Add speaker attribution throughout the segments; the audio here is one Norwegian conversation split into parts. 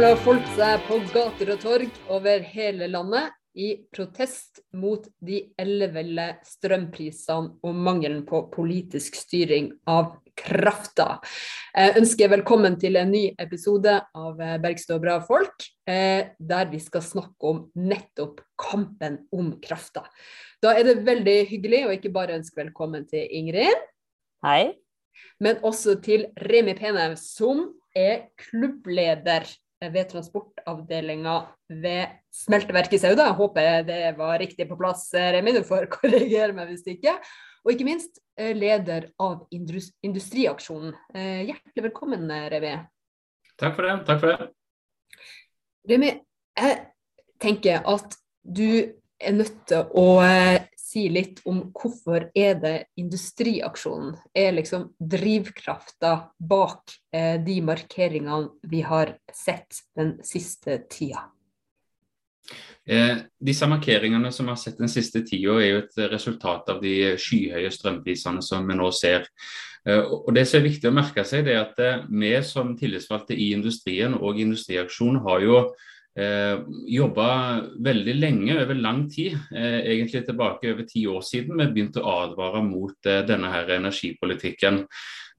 Speaker 1: Samla folk seg på gater og torg over hele landet i protest mot de elleville strømprisene og mangelen på politisk styring av krafta. Jeg ønsker velkommen til en ny episode av Bergstø og bra folk, eh, der vi skal snakke om nettopp kampen om krafta. Da er det veldig hyggelig å ikke bare ønske velkommen til Ingrid.
Speaker 2: Hei.
Speaker 1: Men også til Remi Penev, som er klubbleder ved transportavdelinga ved smelteverket i Sauda. Jeg håper det var riktig på plass, Remi. Du får korrigere meg hvis ikke. Og ikke minst eh, leder av Industriaksjonen. Eh, hjertelig velkommen, Remi.
Speaker 3: Takk for det. Takk for det.
Speaker 1: Remi, jeg tenker at du er nødt til å eh, si litt om hvorfor er det industriaksjonen er liksom drivkrafta bak eh, de markeringene vi har sett den siste tida?
Speaker 3: Eh, disse markeringene som vi har sett den siste tida, er jo et resultat av de skyhøye strømprisene som vi nå ser. Eh, og Det som er viktig å merke seg, det er at eh, vi som tillitsvalgte i industrien og Industriaksjonen har jo eh, jobba veldig lenge, over lang tid, eh, egentlig tilbake over ti år siden vi begynte å advare mot eh, denne her energipolitikken.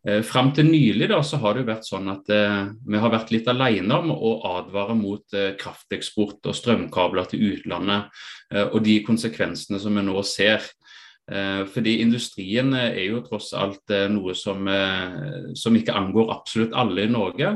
Speaker 3: Eh, fram til nylig da, så har det vært sånn at eh, vi har vært litt alene om å advare mot eh, krafteksport og strømkabler til utlandet, eh, og de konsekvensene som vi nå ser. Eh, fordi industrien er jo tross alt noe som, som ikke angår absolutt alle i Norge.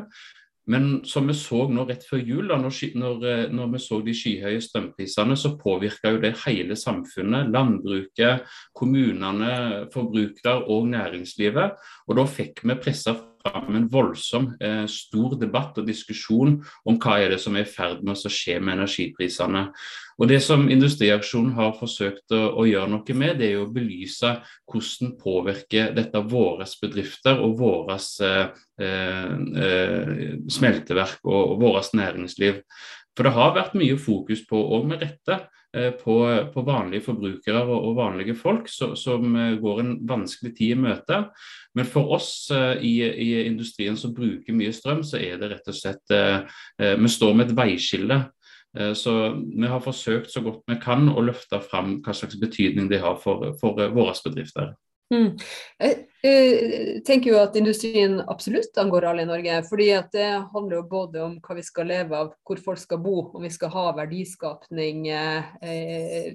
Speaker 3: Men som vi så nå rett før jul, da, når, når, eh, når, vi så de skyhøye strømprisene, så påvirka jo det hele samfunnet. Landbruket, kommunene, forbrukere og næringslivet. Og da fikk vi pressa fram en voldsom eh, stor debatt og diskusjon om hva er det som er i ferd med å skje med energiprisene. Og Det som Industriaksjonen har forsøkt å, å, gjøre noe med, det er å belyse hvordan påvirker dette våre bedrifter og våre eh, eh, smelteverk og, og vårt næringsliv. For det har vært mye fokus på, og med rette, eh, på, på vanlige forbrukere og, og vanlige folk så, som eh, går en vanskelig tid i møte. Men for oss eh, i, i, industrien som bruker mye strøm, så er det rett og slett Vi står med et veiskille. Så vi har forsøkt så godt vi kan å løfte fram hva slags betydning det har for, for våre bedrifter.
Speaker 1: Mm. Jeg, jeg, tenker jo at industrien absolutt angår alle i Norge. fordi at Det handler jo både om hva vi skal leve av, hvor folk skal bo, om vi skal ha verdiskapning eh,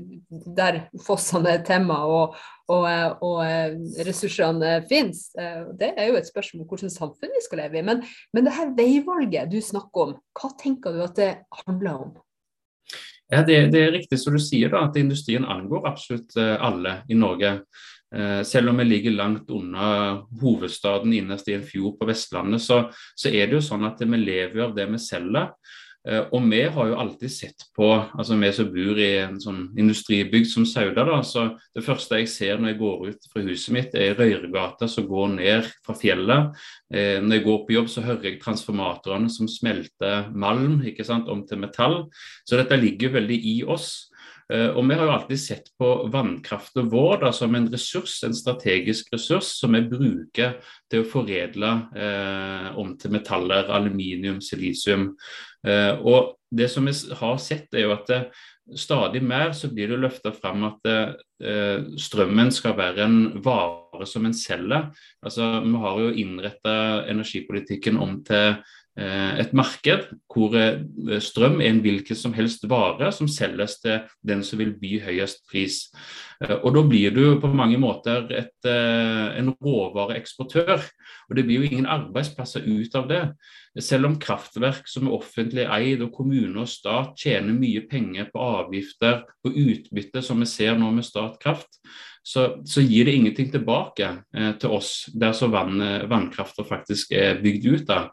Speaker 1: der fossene er temma og, og, og ressursene finnes. Det er jo et spørsmål om hvilket samfunn vi skal leve i. Men, men det her veivalget du snakker om, hva tenker du at det handler om?
Speaker 3: Ja, det, det, er riktig som du sier, da, at industrien angår absolutt eh, alle i Norge. Eh, selv om vi ligger langt unna hovedstaden innerst i en fjord på Vestlandet, så, så er det jo sånn at vi lever av det vi selger. Eh, og vi har jo alltid sett på, altså vi som bor i en sånn industribygd som Sauda, da, så det første jeg ser når jeg går ut fra huset mitt, er røyregata som går ned fra fjellet. Eh, når jeg går på jobb, så hører jeg transformatorene som smelter malm ikke sant, om til metall. Så dette ligger veldig i oss. Eh, og Vi har jo alltid sett på vannkraften vår da, som en ressurs, en strategisk ressurs som vi bruker til å foredle eh, om til metaller, aluminium, silisium. Eh, og Det som vi har sett, er jo at det, stadig mer så blir det løfta fram at eh, strømmen skal være en vare som en selger. Altså, vi har jo innretta energipolitikken om til Eh, et marked hvor eh, strøm er en hvilken som helst vare som selges til den som vil by høyest pris. Eh, og Da blir du på mange måter et, en råvareeksportør. Og det blir jo ingen arbeidsplasser ut av det. Selv om kraftverk som er offentlig eid og kommune og stat tjener mye penger på avgifter og utbytte, som vi ser nå med Statkraft, så, så gir det ingenting tilbake eh, til oss der så vann, vannkrafta faktisk er bygd ut av.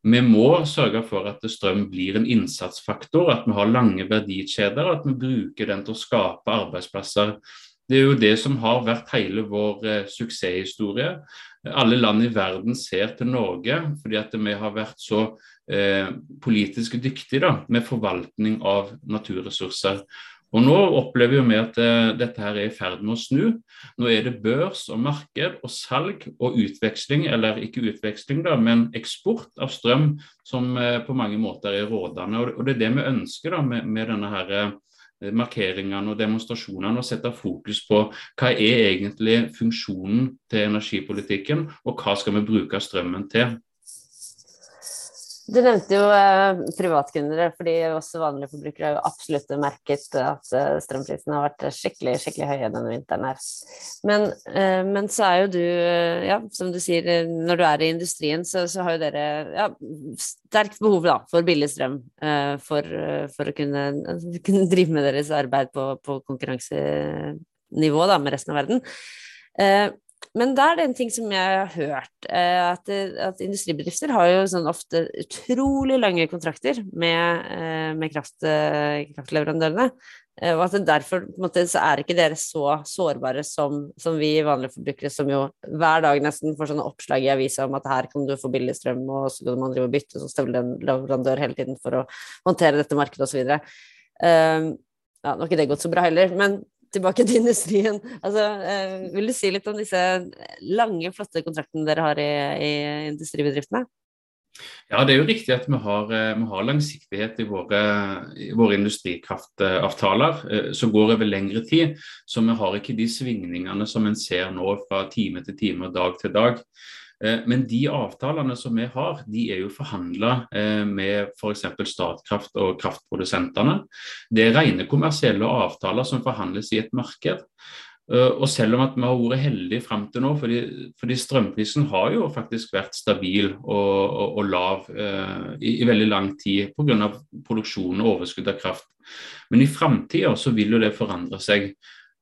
Speaker 3: Vi må sørge for at strøm blir en innsatsfaktor, at vi har lange verdikjeder, at vi bruker den til å skape arbeidsplasser. Det er jo det som har vært hele vår eh, suksesshistorie. Alle land i verden ser til Norge fordi at vi har vært så eh, politisk dyktige da, med forvaltning av naturressurser. Og Nå opplever vi at uh, dette her er i ferd med å snu. Nå er det børs og marked og salg og utveksling, eller ikke utveksling, da, men eksport av strøm som uh, på mange måter er rådende. Og, Det er det vi ønsker da, med, denne her, uh, markeringene og demonstrasjonene, å sette fokus på hva er egentlig funksjonen til energipolitikken, og hva skal vi bruke strømmen til.
Speaker 2: Du nevnte jo eh, privatkunder, fordi også vanlige forbrukere har jo absolutt merket at eh, strømprisene har vært skikkelig skikkelig høye denne vinteren. her. Men, eh, men, så er jo du, eh, ja, som du sier, eh, når du er i industrien, så, så har jo dere ja, sterkt behov da, for billig strøm for, for, å kunne, kunne, drive med deres arbeid på, på konkurransenivå da, med resten av verden. Men da er det en ting som jeg har hørt, eh, at, at industribedrifter har jo sånn ofte utrolig lange kontrakter med, eh, med kraft, eh, kraftleverandørene. Og at det derfor måte, er ikke dere så sårbare som, som, vi vanlige forbrukere, som jo hver dag nesten får sånne oppslag i avisa om at her kan du få billig strøm, og så kan man drive og bytte, så støvler en leverandør hele tiden for å håndtere dette markedet osv. Um, ja, nå har ikke det gått så bra heller, men tilbake til industrien. Altså, eh, vil du si litt om disse lange, flotte kontraktene dere har i, i industribedriftene?
Speaker 3: Ja, Det er jo riktig at vi har, eh, vi har langsiktighet i våre, i våre, industrikraftavtaler eh, som går over lengre tid. Så vi har ikke de svingningene som en ser nå fra time til time og dag til dag. Eh, men de avtalene som vi har, de er jo forhandla eh, med f.eks. Statkraft og kraftprodusentene. Det er rene kommersielle avtaler som forhandles i et marked. Eh, og selv om at vi har vært heldige fram til nå, fordi, fordi, strømprisen har jo faktisk vært stabil og, og, og lav eh, i, i, veldig lang tid pga. produksjon og overskudd av kraft. Men i framtida så vil jo det forandre seg.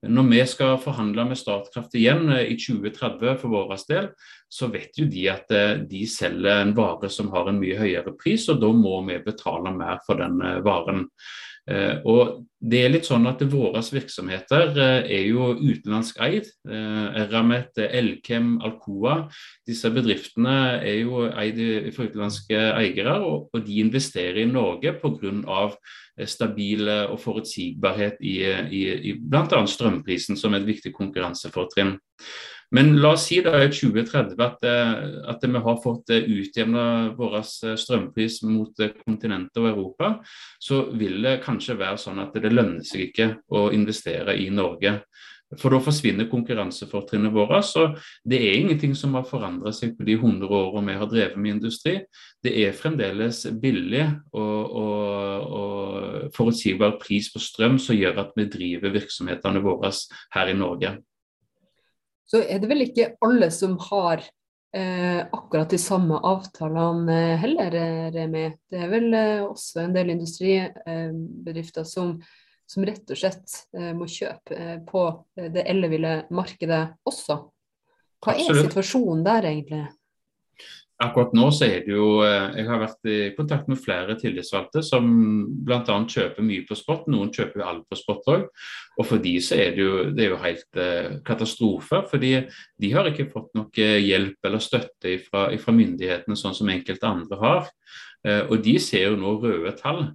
Speaker 3: Når vi skal forhandle med Statkraft igjen eh, i 2030 for vår del, så vet jo de at eh, de selger en vare som har en mye høyere pris, og da må vi betale mer for den eh, varen. Og det er litt sånn at Våre virksomheter er jo utenlandsk eid. Eramet, Elkem, Alcoa. Disse bedriftene er jo eid fra utenlandske eiere, og de investerer i Norge pga stabil og forutsigbarhet i, i, i bl.a. strømprisen som et viktig konkurransefortrinn. Men la oss si da i 2030 at, eh, at vi har fått eh, utjevna vår eh, strømpris mot kontinentet og Europa, så vil det kanskje være sånn at det lønner seg ikke å investere i Norge. For da forsvinner konkurransefortrinnet vårt. Så det er ingenting som har forandret seg på de 100 årene vi har drevet med industri. Det er fremdeles billig og, og, og forutsigbar pris på strøm som gjør at vi driver virksomhetene våre her i Norge.
Speaker 1: Så er det vel ikke alle som har eh, akkurat de samme avtalene heller, Remi. Det er vel eh, også en del industribedrifter som som rett og slett eh, må kjøpe eh, på det elleville markedet også. Hva Absolutt. er situasjonen der egentlig?
Speaker 3: Akkurat nå så er det jo Jeg har vært i kontakt med flere tillitsvalgte som bl.a. kjøper mye på spot. Noen kjøper jo alle på spot òg. Og for de så er det jo, det er jo helt katastrofe. fordi de har ikke fått noe hjelp eller støtte fra, myndighetene, sånn som enkelte andre har. Og de ser jo nå røde tall.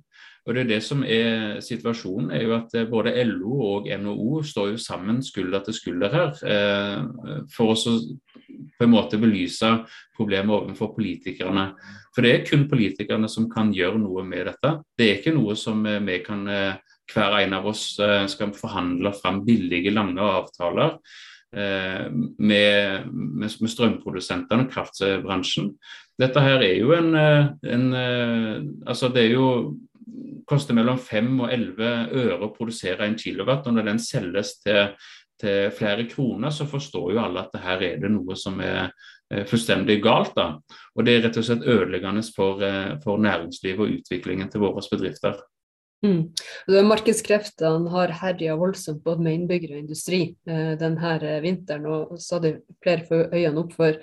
Speaker 3: Og det er det som er Situasjonen er jo at eh, både LO og NHO står jo sammen skulder til skulder her for for å på en måte belyse problemet overfor politikerne. For det er kun politikerne som kan gjøre noe med dette. Det er ikke noe som eh, vi kan hver en av oss skal forhandle fram billige, lange avtaler med, med, med strømprodusentene og kraftbransjen. Dette her er jo en, en altså det er jo koster mellom 5 og 11 øre å produsere en kilowatt. Og når den selges til, til, flere kroner, så forstår jo alle at her er det noe som er fullstendig galt. da. Og det er rett og slett ødeleggende for, eh, for næringslivet og utviklingen til våre bedrifter.
Speaker 1: Mm. Markedskreftene har herja voldsomt både med innbyggere og industri eh, denne eh, vinteren, og stadig flere får øynene opp for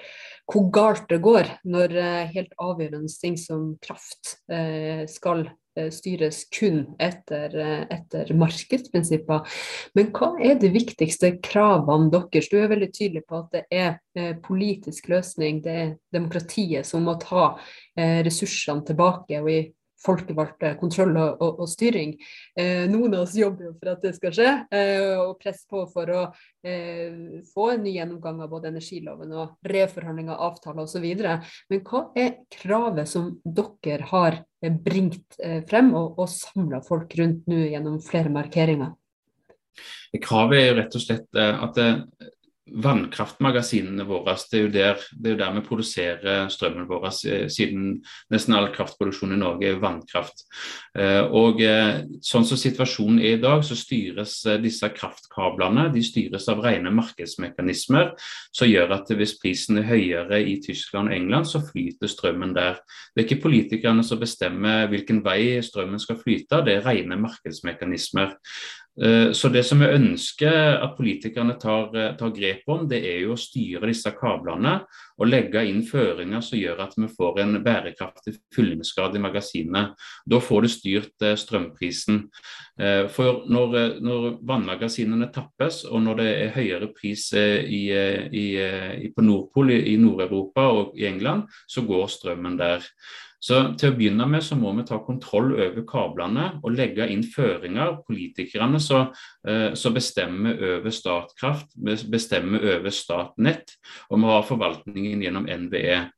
Speaker 1: hvor galt det går når eh, helt avgjørende ting som kraft eh, skal eh, styres kun etter, eh, etter, markedsprinsipper. Men hva er de viktigste kravene deres? Du er veldig tydelig på at det er politisk løsning, det er demokratiet som må ta ressursene tilbake. og i folkevalgt kontroll og, og, og styring. Eh, noen av oss jobber jo for at det skal skje, eh, og presser på for å eh, få en ny gjennomgang av både energiloven og reforhandling av avtaler osv. Men hva er kravet som dere har bringt eh, frem og, og samla folk rundt nå gjennom flere markeringer?
Speaker 3: Kravet er jo rett og slett at at vannkraftmagasinene våre. Det er, jo der, det er jo der vi produserer strømmen vår, eh, siden nesten all kraftproduksjon i Norge er vannkraft. Eh, og eh, Sånn som situasjonen er i dag, så styres disse kraftkablene de styres av rene markedsmekanismer, som gjør at hvis prisen er høyere i Tyskland og England, så flyter strømmen der. Det er ikke politikerne som bestemmer hvilken vei strømmen skal flyte, det er rene markedsmekanismer. Eh, så Det som vi ønsker at politikerne tar, eh, tar, grep om, det er jo å styre disse kablene og legge inn føringer som gjør at vi får en bærekraftig fyllingsgrad i magasinet. Da får du styrt eh, strømprisen. For når, når vannmagasinene tappes, og når det er høyere pris i, i, på Nordpol i Nord-Europa og i England, så går strømmen der. Så til å begynne med så må vi ta kontroll over kablene og legge inn føringer. Politikerne så, eh, så bestemmer over Statkraft, bestemmer over Statnett, og vi har forvaltningen gjennom NVE.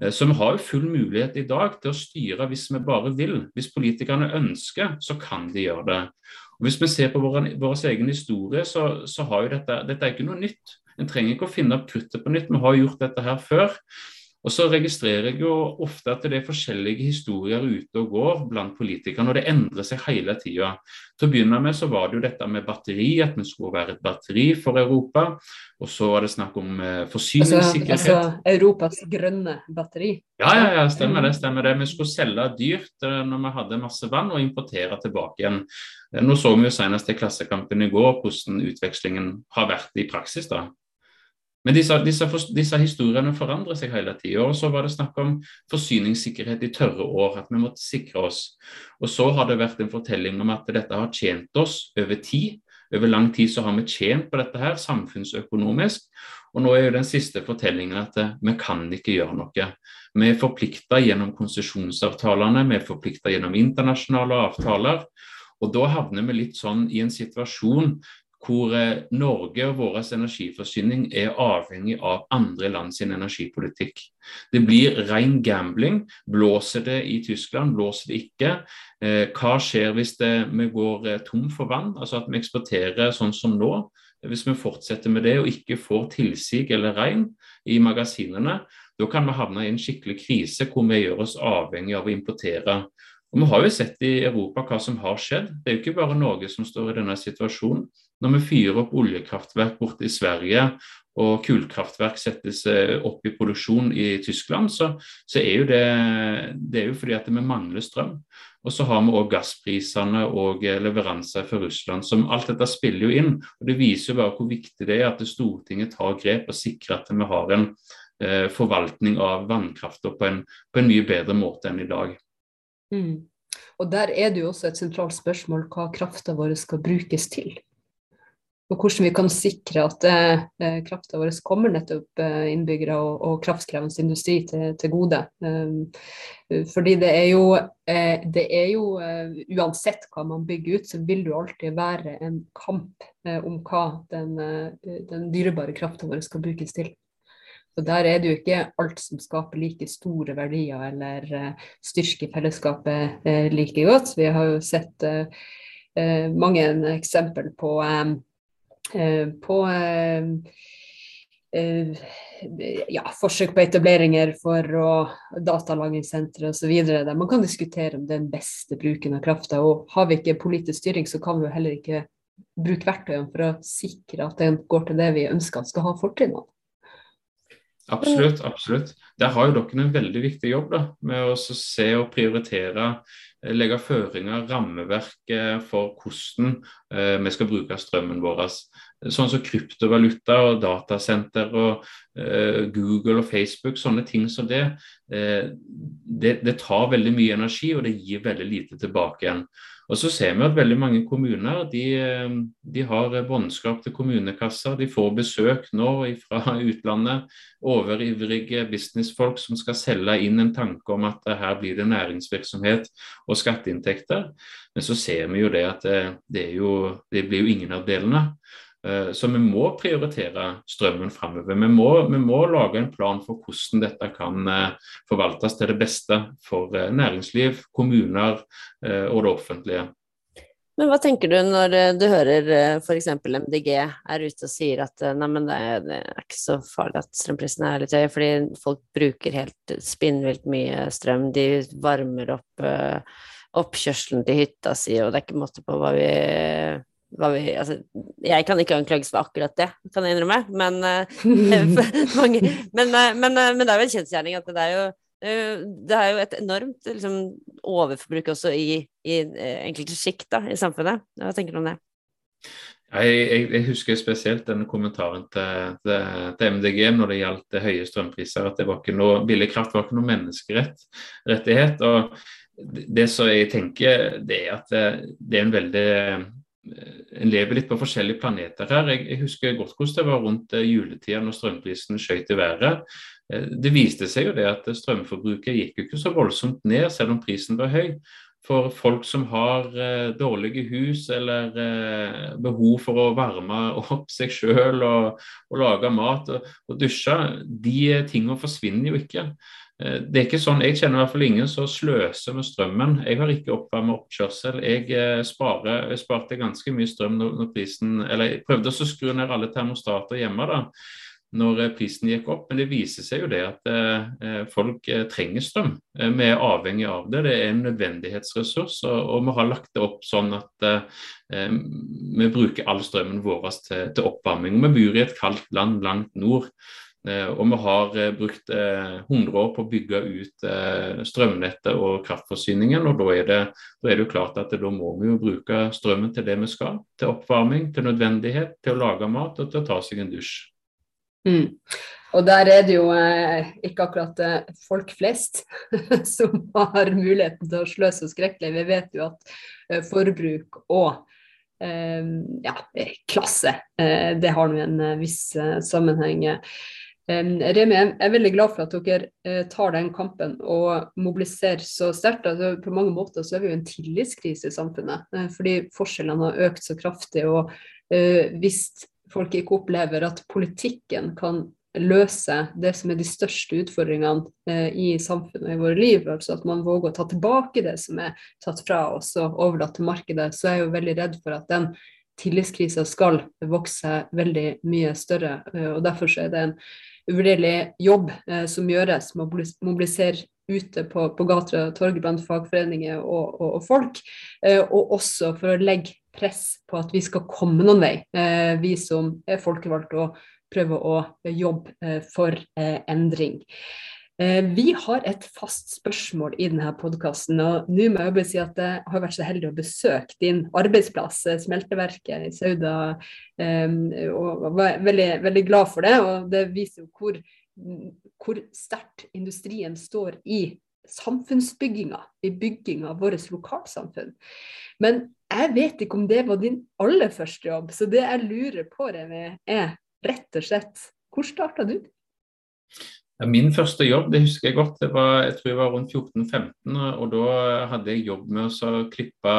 Speaker 3: Eh, så vi har jo full mulighet i dag til å styre hvis vi bare vil. Hvis politikerne ønsker, så kan de gjøre det. Og Hvis vi ser på vår, vår egen historie, så, så har jo dette, dette er ikke noe nytt. En trenger ikke å finne opp kruttet på nytt. Vi har gjort dette her før. Og så registrerer jeg jo ofte at det er forskjellige historier ute og går blant politikerne, og det endrer seg hele tida. Til å begynne med så var det jo dette med batteri, at vi skulle være et batteri for Europa. Og så var det snakk om eh, forsyningssikkerhet.
Speaker 1: Altså, altså, Europas grønne batteri?
Speaker 3: Ja, ja, ja, stemmer det. stemmer det. Vi skulle selge dyrt eh, når vi hadde masse vann, og importere tilbake igjen. Eh, nå så vi jo senest i Klassekampen i går hvordan utvekslingen har vært i praksis. da. Men disse, disse, disse, historiene forandrer seg hele tida. Så var det snakk om forsyningssikkerhet i tørre år, at vi måtte sikre oss. Og så har det vært en fortelling om at dette har tjent oss over tid. Over lang tid så har vi tjent på dette her, samfunnsøkonomisk. Og nå er jo den siste fortellingen at eh, vi kan ikke gjøre noe. Vi er forplikta gjennom konsesjonsavtalene, vi er forplikta gjennom internasjonale avtaler. Og da havner vi litt sånn i en situasjon hvor eh, Norge og vår energiforsyning er avhengig av andre land sin energipolitikk. Det blir ren gambling. Blåser det i Tyskland, blåser det ikke? Eh, hva skjer hvis det, vi går eh, tom for vann, altså at vi eksporterer sånn som nå? Hvis vi fortsetter med det og ikke får tilsig eller regn i magasinene, da kan vi havne i en skikkelig krise hvor vi gjør oss avhengig av å importere. Og Vi har jo sett i Europa hva som har skjedd. Det er jo ikke bare Norge som står i denne situasjonen. Når vi fyrer opp oljekraftverk borte i Sverige og kullkraftverk settes eh, opp i produksjon i Tyskland, så, så er jo det, det er jo fordi at vi mangler strøm. Og så har vi òg gassprisene og eh, leveranser fra Russland. som Alt dette spiller jo inn. og Det viser jo bare hvor viktig det er at Stortinget tar grep og sikrer at vi har en eh, forvaltning av vannkrafta på, på, en mye bedre måte enn i dag.
Speaker 1: Mm. Og Der er det jo også et sentralt spørsmål hva krafta vår skal brukes til og hvordan vi kan sikre at eh, krafta vår kommer nettopp eh, innbyggere og, og kraftkrevende industri til, til gode. Um, fordi det er jo, eh, det er jo uh, Uansett hva man bygger ut, så vil det alltid være en kamp eh, om hva den, den dyrebare krafta vår skal brukes til. Så Der er det jo ikke alt som skaper like store verdier eller styrker fellesskapet like godt. Vi har jo sett mange eksempel på Eh, på eh, eh, ja, forsøk på etableringer for å datalagringssentre osv. Man kan diskutere om den beste bruken av krafta. Og har vi ikke politisk styring, så kan vi jo heller ikke bruke verktøyene for å sikre at den går til det vi ønsker at skal ha fortrinnene.
Speaker 3: Absolutt. absolutt. Der har jo dere en veldig viktig jobb da, med å se og prioritere Eh, legge føringer, rammeverk for hvordan eh, vi skal bruke strømmen vår. sånn som kryptovaluta og datasenter og Google og Facebook, sånne ting som det, det, det, tar veldig mye energi, og det gir veldig lite tilbake igjen. Og så ser vi at veldig mange kommuner de, eh, de har båndskap til kommunekassa. De får besøk nå fra utlandet. Overivrige businessfolk som skal selge inn en tanke om at her blir det næringsvirksomhet og skatteinntekter. Men så ser vi jo det at det, det, jo, det blir jo ingen av delene. Eh, så vi må prioritere strømmen framover. Vi, vi, må lage en plan for hvordan dette kan eh, forvaltes til det beste for eh, næringsliv, kommuner og det offentlige.
Speaker 2: Men hva tenker du når du hører f.eks. MDG er ute og sier at nei, det, er, det ikke så farlig at strømprisene er litt høye, fordi folk bruker helt spinnvilt mye strøm. De varmer opp oppkjørselen til hytta si, og det er ikke måte på hva vi vi, altså, jeg kan ikke anklages for akkurat det, kan jeg innrømme, men, uh, mange, men, uh, men, uh, men, det er jo en kjensgjerning at det er jo, det er jo et enormt liksom, overforbruk også i, i enkelte sjikt i samfunnet. Hva tenker du om det?
Speaker 3: Jeg, jeg, jeg, husker spesielt denne kommentaren til, til, til, MDG når det gjaldt høye strømpriser, at det var ikke noe, billig kraft var ikke noe menneskerettighet. og Det som jeg tenker, det er at det, det er en veldig en lever litt på forskjellige planeter her. Jeg, jeg husker godt hvordan det var rundt eh, juletida når strømprisen skjøt i været. Eh, det viste seg jo det at strømforbruket gikk jo ikke så voldsomt ned, selv om prisen var høy. For folk som har eh, dårlige hus eller eh, behov for å varme opp seg sjøl og, og, lage mat og, og dusje, de tingene forsvinner jo ikke. Eh, det er ikke sånn, Jeg kjenner i hvert fall ingen som sløser med strømmen. Jeg har ikke oppvarmet oppkjørsel. Jeg, eh, sparer, sparte ganske mye strøm når, prisen Eller jeg prøvde å skru ned alle termostater hjemme da når eh, prisen gikk opp, men det viser seg jo det at eh, folk eh, trenger strøm. vi er avhengig av det. Det er en nødvendighetsressurs, og, og vi har lagt det opp sånn at vi bruker all strømmen vår til, til oppvarming. Vi bor i et kaldt land langt nord. Eh, og vi har eh, brukt 100 eh, år på å bygge ut strømnettet og kraftforsyningen. og Da er det, da er det jo klart at da må vi jo bruke strømmen til det vi skal. Til oppvarming, til nødvendighet, til å lage mat og til å ta seg en dusj.
Speaker 1: Mm. Og der er det jo eh, ikke akkurat eh, folk flest som har muligheten til å sløse så skrekkelig. Vi vet jo at eh, forbruk og ja, klasse, det har nå en viss sammenheng. Remi, jeg er veldig glad for at dere eh, tar den kampen og mobiliserer så sterkt. Altså, på mange måter så er vi jo en tillitskrise i samfunnet, eh, fordi forskjellene har økt så kraftig. og uh, Hvis folk ikke opplever at politikken kan løse det som er de største utfordringene i samfunnet og i våre liv, altså at man våger å ta tilbake det som er tatt fra oss og overlatt til markedet, så er jeg jo veldig redd for at den tillitskrisa skal vokse veldig mye større. og Derfor er det en uvurderlig jobb eh, som gjøres med å mobilisere ute på, på gater og torg blant fagforeninger og, og, og folk, eh, og også for å legge press på at vi skal komme noen vei, eh, vi som er folkevalgte og prøver å jobbe eh, for eh, endring. Eh, vi har et fast spørsmål i denne podkasten. Og nå må jeg bare si at jeg har vært så heldig å besøke din arbeidsplass, eh, smelteverket i Sauda. Og var veldig, veldig, glad for det. Og det viser jo hvor, hvor sterkt industrien står i samfunnsbygginga, i bygginga av vårt lokalsamfunn. Men jeg vet ikke om det var din aller første jobb, så det jeg lurer på, Remi, er rett og slett hvor starta du?
Speaker 3: Min første jobb det husker jeg godt, det var, jeg tror jeg var rundt 14-15. og Da hadde jeg jobb med å klippe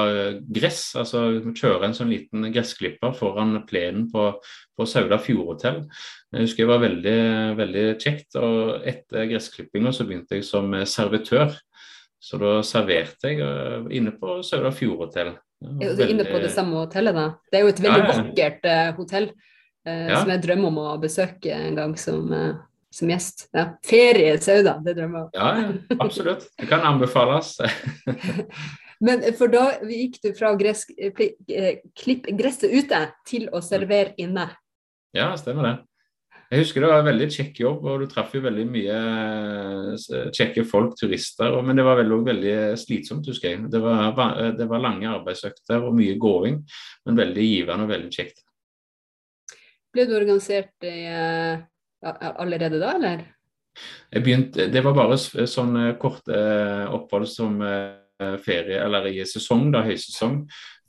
Speaker 3: gress. altså Kjøre en sånn liten gressklipper foran plenen på, på Sauda fjordhotell. Jeg husker jeg var veldig, veldig kjekt. og Etter gressklippinga så begynte jeg som servitør. Så da serverte jeg eh, inne på Sauda fjordhotell.
Speaker 1: Er du inne på det samme hotellet, da? Det er jo et veldig ja, ja. vakkert uh, hotell uh, ja. som jeg drømmer om å besøke en gang som uh, som gjest. Ja. Ferie i Sauda, det drømmer jeg om.
Speaker 3: Ja, ja, absolutt. Det kan anbefales.
Speaker 1: Men for da gikk du fra å eh, klippe gresset ute til å servere inne?
Speaker 3: Ja, stemmer det. Jeg husker det var en veldig kjekk jobb, og du traff jo veldig mye eh, kjekke folk, turister. Men det var veldig, veldig slitsomt, husker jeg. Det var, det var lange arbeidsøkter og mye gåing, men veldig givende og veldig kjekt.
Speaker 1: Ble du organisert i, allerede da, eller?
Speaker 3: Jeg begynte, det var bare sånn korte opphold som ferie, eller i sesong, da, høysesong.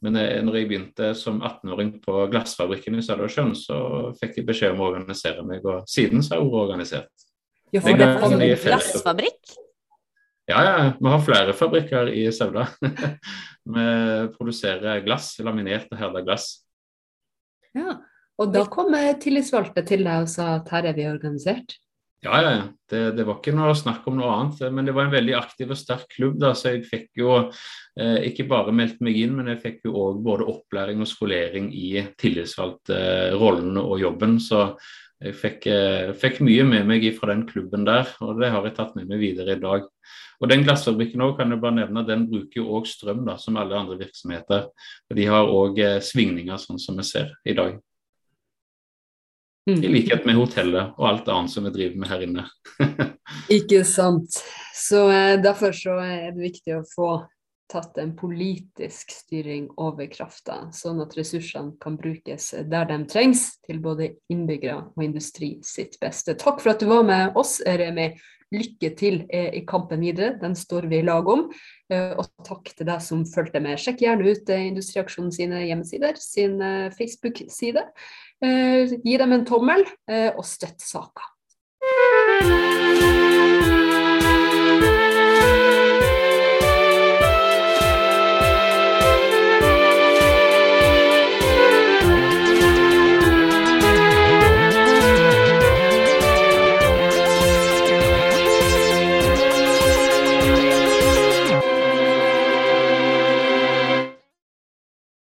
Speaker 3: Men når jeg begynte som 18-åring på glassfabrikken i Sørlandsjøen, så fikk jeg beskjed om å organisere meg, og siden så har jeg vært organisert.
Speaker 2: Ja, for det er en glassfabrikk?
Speaker 3: Ja, ja. Vi har flere fabrikker i Sauda. vi produserer glass, laminert og herda glass.
Speaker 1: Ja, og da kom tillitsvalgte til deg og sa at her er vi organisert?
Speaker 3: Ja, ja. Det, det, var ikke noe snakk om noe annet. Men det var en veldig aktiv og sterk klubb. da, Så jeg fikk jo eh, ikke bare meldt meg inn, men jeg fikk jo òg både opplæring og skolering i tillitsvalgtrollen og jobben. Så jeg fikk, eh, fikk, mye med meg fra den klubben der, og det har jeg tatt med meg videre i dag. Og Den glassfabrikken også, kan jeg bare nevne, den bruker jo òg strøm, da, som alle andre virksomheter. Og De har òg eh, svingninger, sånn som vi ser i dag. Mm. I likhet med hotellet og alt annet som vi driver med her inne.
Speaker 1: Ikke sant. Så eh, Derfor så er det viktig å få tatt en politisk styring over krafta, sånn at ressursene kan brukes der de trengs, til både innbyggere og industri sitt beste. Takk for at du var med oss, Remi. Lykke til eh, i kampen videre, den står vi i lag om. Eh, og takk til deg som fulgte med. Sjekk gjerne ut eh, Industriaksjonen sine hjemmesider, sin Facebook-side. Gi dem en tommel, og støtt saka.